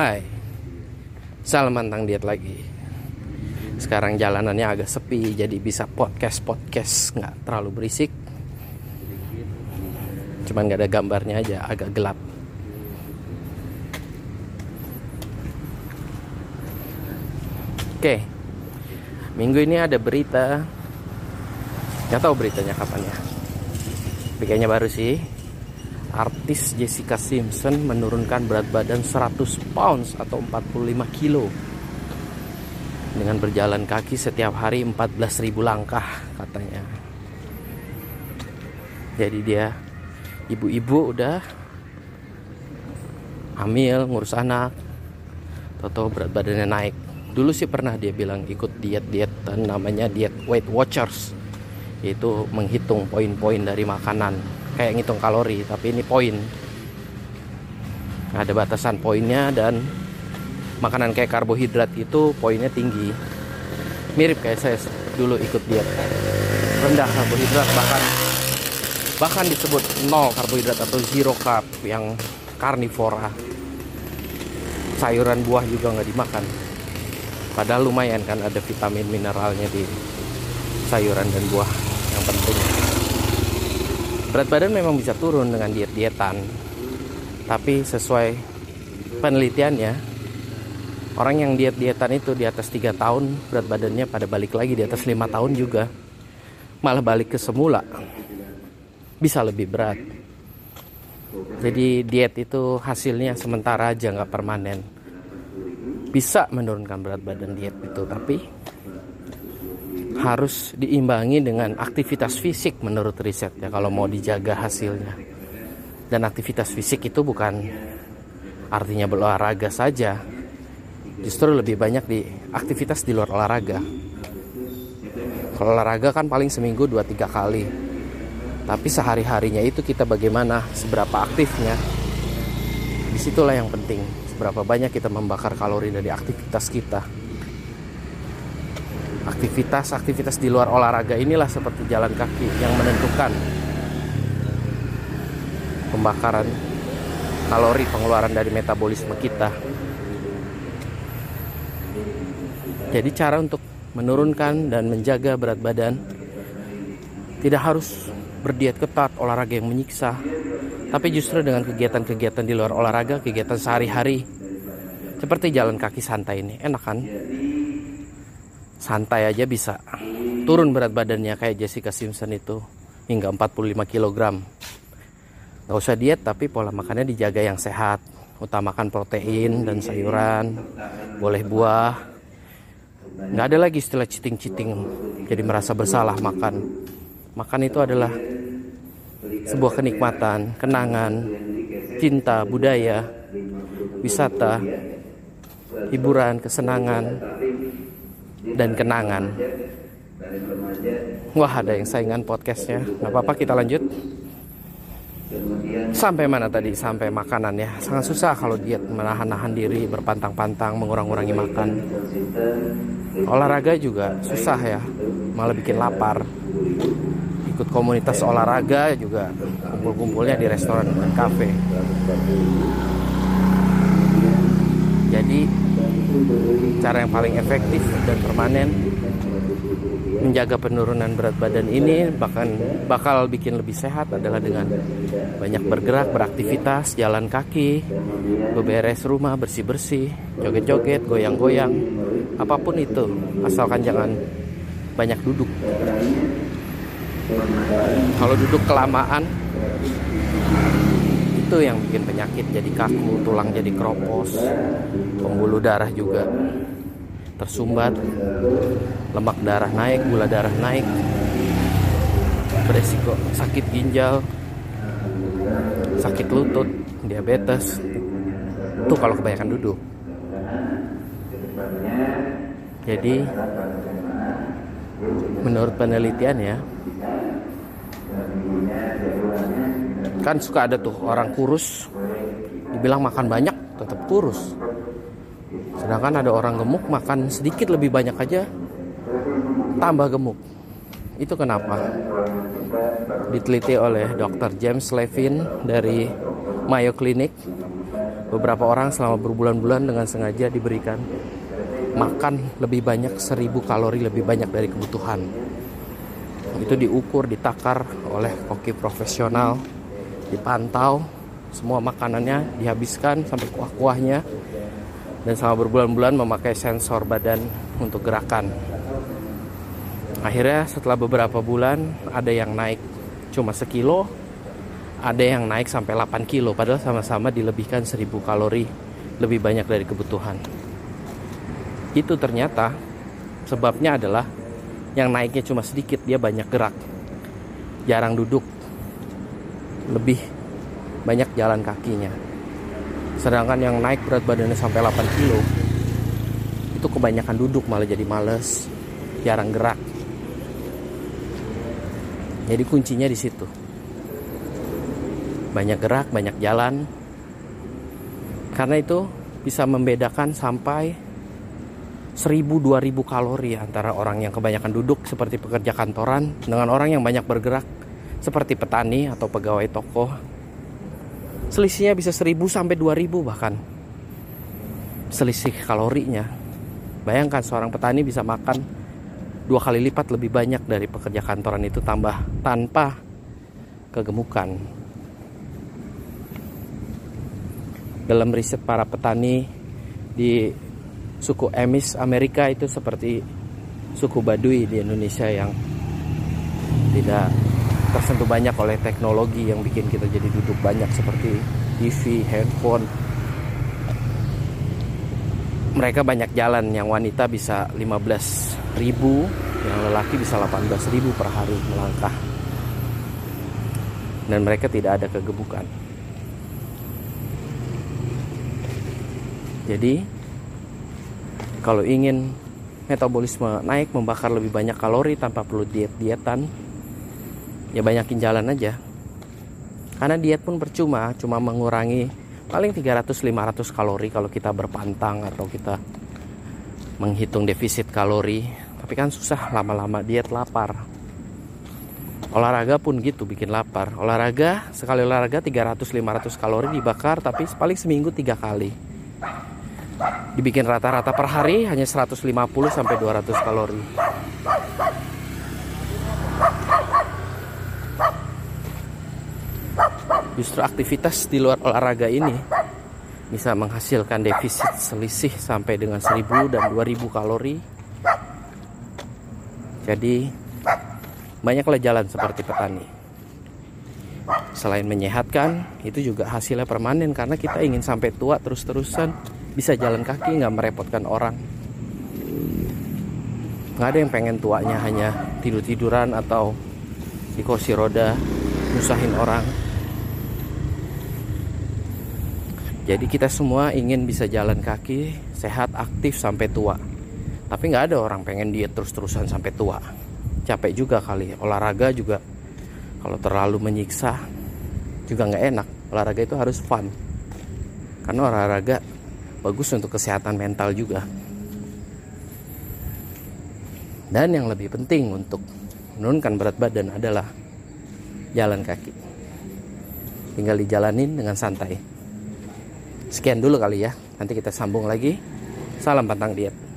Hai. Salam tentang diet lagi. Sekarang jalanannya agak sepi Jadi bisa podcast-podcast nggak terlalu berisik. Cuman nggak ada gambarnya aja Agak gelap. Oke. Minggu ini ada berita. Nggak tahu beritanya kapan ya. Kayaknya baru sih artis Jessica Simpson menurunkan berat badan 100 pounds atau 45 kilo. Dengan berjalan kaki setiap hari 14.000 langkah katanya. Jadi dia ibu-ibu udah hamil ngurus anak. Toto berat badannya naik. Dulu sih pernah dia bilang ikut diet-diet namanya diet Weight Watchers. Yaitu menghitung poin-poin dari makanan kayak ngitung kalori tapi ini poin. Ada batasan poinnya dan makanan kayak karbohidrat itu poinnya tinggi. Mirip kayak saya dulu ikut diet. Rendah karbohidrat bahkan bahkan disebut nol karbohidrat atau zero carb yang karnivora. Sayuran buah juga nggak dimakan. Padahal lumayan kan ada vitamin mineralnya di sayuran dan buah yang penting berat badan memang bisa turun dengan diet-dietan tapi sesuai penelitiannya orang yang diet-dietan itu di atas 3 tahun berat badannya pada balik lagi di atas 5 tahun juga. Malah balik ke semula. Bisa lebih berat. Jadi diet itu hasilnya sementara aja nggak permanen. Bisa menurunkan berat badan diet itu tapi harus diimbangi dengan aktivitas fisik menurut riset ya kalau mau dijaga hasilnya. Dan aktivitas fisik itu bukan artinya berolahraga saja. Justru lebih banyak di aktivitas di luar olahraga. Kalau olahraga kan paling seminggu 2-3 kali. Tapi sehari-harinya itu kita bagaimana, seberapa aktifnya. Di situlah yang penting, seberapa banyak kita membakar kalori dari aktivitas kita aktivitas-aktivitas di luar olahraga inilah seperti jalan kaki yang menentukan pembakaran kalori pengeluaran dari metabolisme kita. Jadi cara untuk menurunkan dan menjaga berat badan tidak harus berdiet ketat, olahraga yang menyiksa, tapi justru dengan kegiatan-kegiatan di luar olahraga, kegiatan sehari-hari seperti jalan kaki santai ini, enak kan? Santai aja bisa. Turun berat badannya kayak Jessica Simpson itu. Hingga 45 kg Gak usah diet tapi pola makannya dijaga yang sehat. Utamakan protein dan sayuran. Boleh buah. Nggak ada lagi istilah citing-citing jadi merasa bersalah makan. Makan itu adalah sebuah kenikmatan kenangan cinta budaya wisata hiburan kesenangan dan kenangan. Wah ada yang saingan podcastnya. Gak apa-apa kita lanjut. Sampai mana tadi? Sampai makanan ya. Sangat susah kalau diet menahan-nahan diri, berpantang-pantang, mengurang-urangi makan. Olahraga juga susah ya. Malah bikin lapar. Ikut komunitas olahraga juga kumpul-kumpulnya di restoran dan kafe. Jadi cara yang paling efektif dan permanen menjaga penurunan berat badan ini bahkan bakal bikin lebih sehat adalah dengan banyak bergerak, beraktivitas, jalan kaki, beberes rumah, bersih-bersih, joget-joget, goyang-goyang, apa pun itu, asalkan jangan banyak duduk. Kalau duduk kelamaan itu yang bikin penyakit jadi kaku, tulang jadi kropos, pembuluh darah juga tersumbat, lemak darah naik, gula darah naik, beresiko sakit ginjal, sakit lutut, diabetes. Itu kalau kebanyakan duduk. Jadi menurut penelitian ya kan suka ada tuh orang kurus dibilang makan banyak tetap kurus sedangkan ada orang gemuk makan sedikit lebih banyak aja tambah gemuk. Itu kenapa? Diteliti oleh Dr. James Levin dari Mayo Clinic. Beberapa orang selama berbulan-bulan dengan sengaja diberikan makan lebih banyak 1000 kalori lebih banyak dari kebutuhan. Itu diukur ditakar oleh koki profesional dipantau semua makanannya dihabiskan sampai kuah-kuahnya dan selama berbulan-bulan memakai sensor badan untuk gerakan. Akhirnya setelah beberapa bulan ada yang naik cuma sekilo ada yang naik sampai 8 kilo padahal sama-sama dilebihkan 1000 kalori lebih banyak dari kebutuhan. Itu ternyata sebabnya adalah yang naiknya cuma sedikit dia banyak gerak jarang duduk lebih banyak jalan kakinya sedangkan yang naik berat badannya sampai 8 kilo itu kebanyakan duduk malah jadi males jarang gerak jadi kuncinya di situ banyak gerak, banyak jalan. Karena itu bisa membedakan sampai 1000-2000 kalori antara orang yang kebanyakan duduk seperti pekerja kantoran dengan orang yang banyak bergerak seperti petani atau pegawai toko. Selisihnya bisa 1000 sampai 2000 bahkan. Selisih kalorinya. Bayangkan seorang petani bisa makan dua kali lipat lebih banyak dari pekerja kantoran itu tambah tanpa kegemukan. dalam riset para petani di suku Emis Amerika itu seperti suku Baduy di Indonesia yang tidak tersentuh banyak oleh teknologi yang bikin kita jadi duduk banyak seperti TV, handphone. Mereka banyak jalan yang wanita bisa 15 ribu, yang lelaki bisa 18 ribu per hari melangkah. Dan mereka tidak ada kegebukan. Jadi kalau ingin metabolisme naik membakar lebih banyak kalori tanpa perlu diet-dietan ya banyakin jalan aja. Karena diet pun percuma cuma mengurangi paling 300-500 kalori kalau kita berpantang atau kita menghitung defisit kalori. Tapi kan susah lama-lama diet lapar. Olahraga pun gitu bikin lapar. Olahraga sekali olahraga 300-500 kalori dibakar tapi paling seminggu tiga kali. Dibikin rata-rata per hari hanya 150 sampai 200 kalori. Justru aktivitas di luar olahraga ini bisa menghasilkan defisit selisih sampai dengan 1000 dan 2000 kalori. Jadi banyaklah jalan seperti petani. Selain menyehatkan, itu juga hasilnya permanen karena kita ingin sampai tua terus-terusan bisa jalan kaki nggak merepotkan orang nggak ada yang pengen tuanya hanya tidur tiduran atau di kursi roda nusahin orang jadi kita semua ingin bisa jalan kaki sehat aktif sampai tua. Tapi nggak ada orang pengen diet terus-terusan sampai tua. Capek juga kali. Olahraga juga kalau terlalu menyiksa juga nggak enak. Olahraga itu harus fun. Karena olahraga bagus untuk kesehatan mental juga. Dan yang lebih penting untuk menurunkan berat badan adalah jalan kaki. Tinggal dijalanin dengan santai sekian dulu kali ya. Nanti kita sambung lagi. Salam pantang diet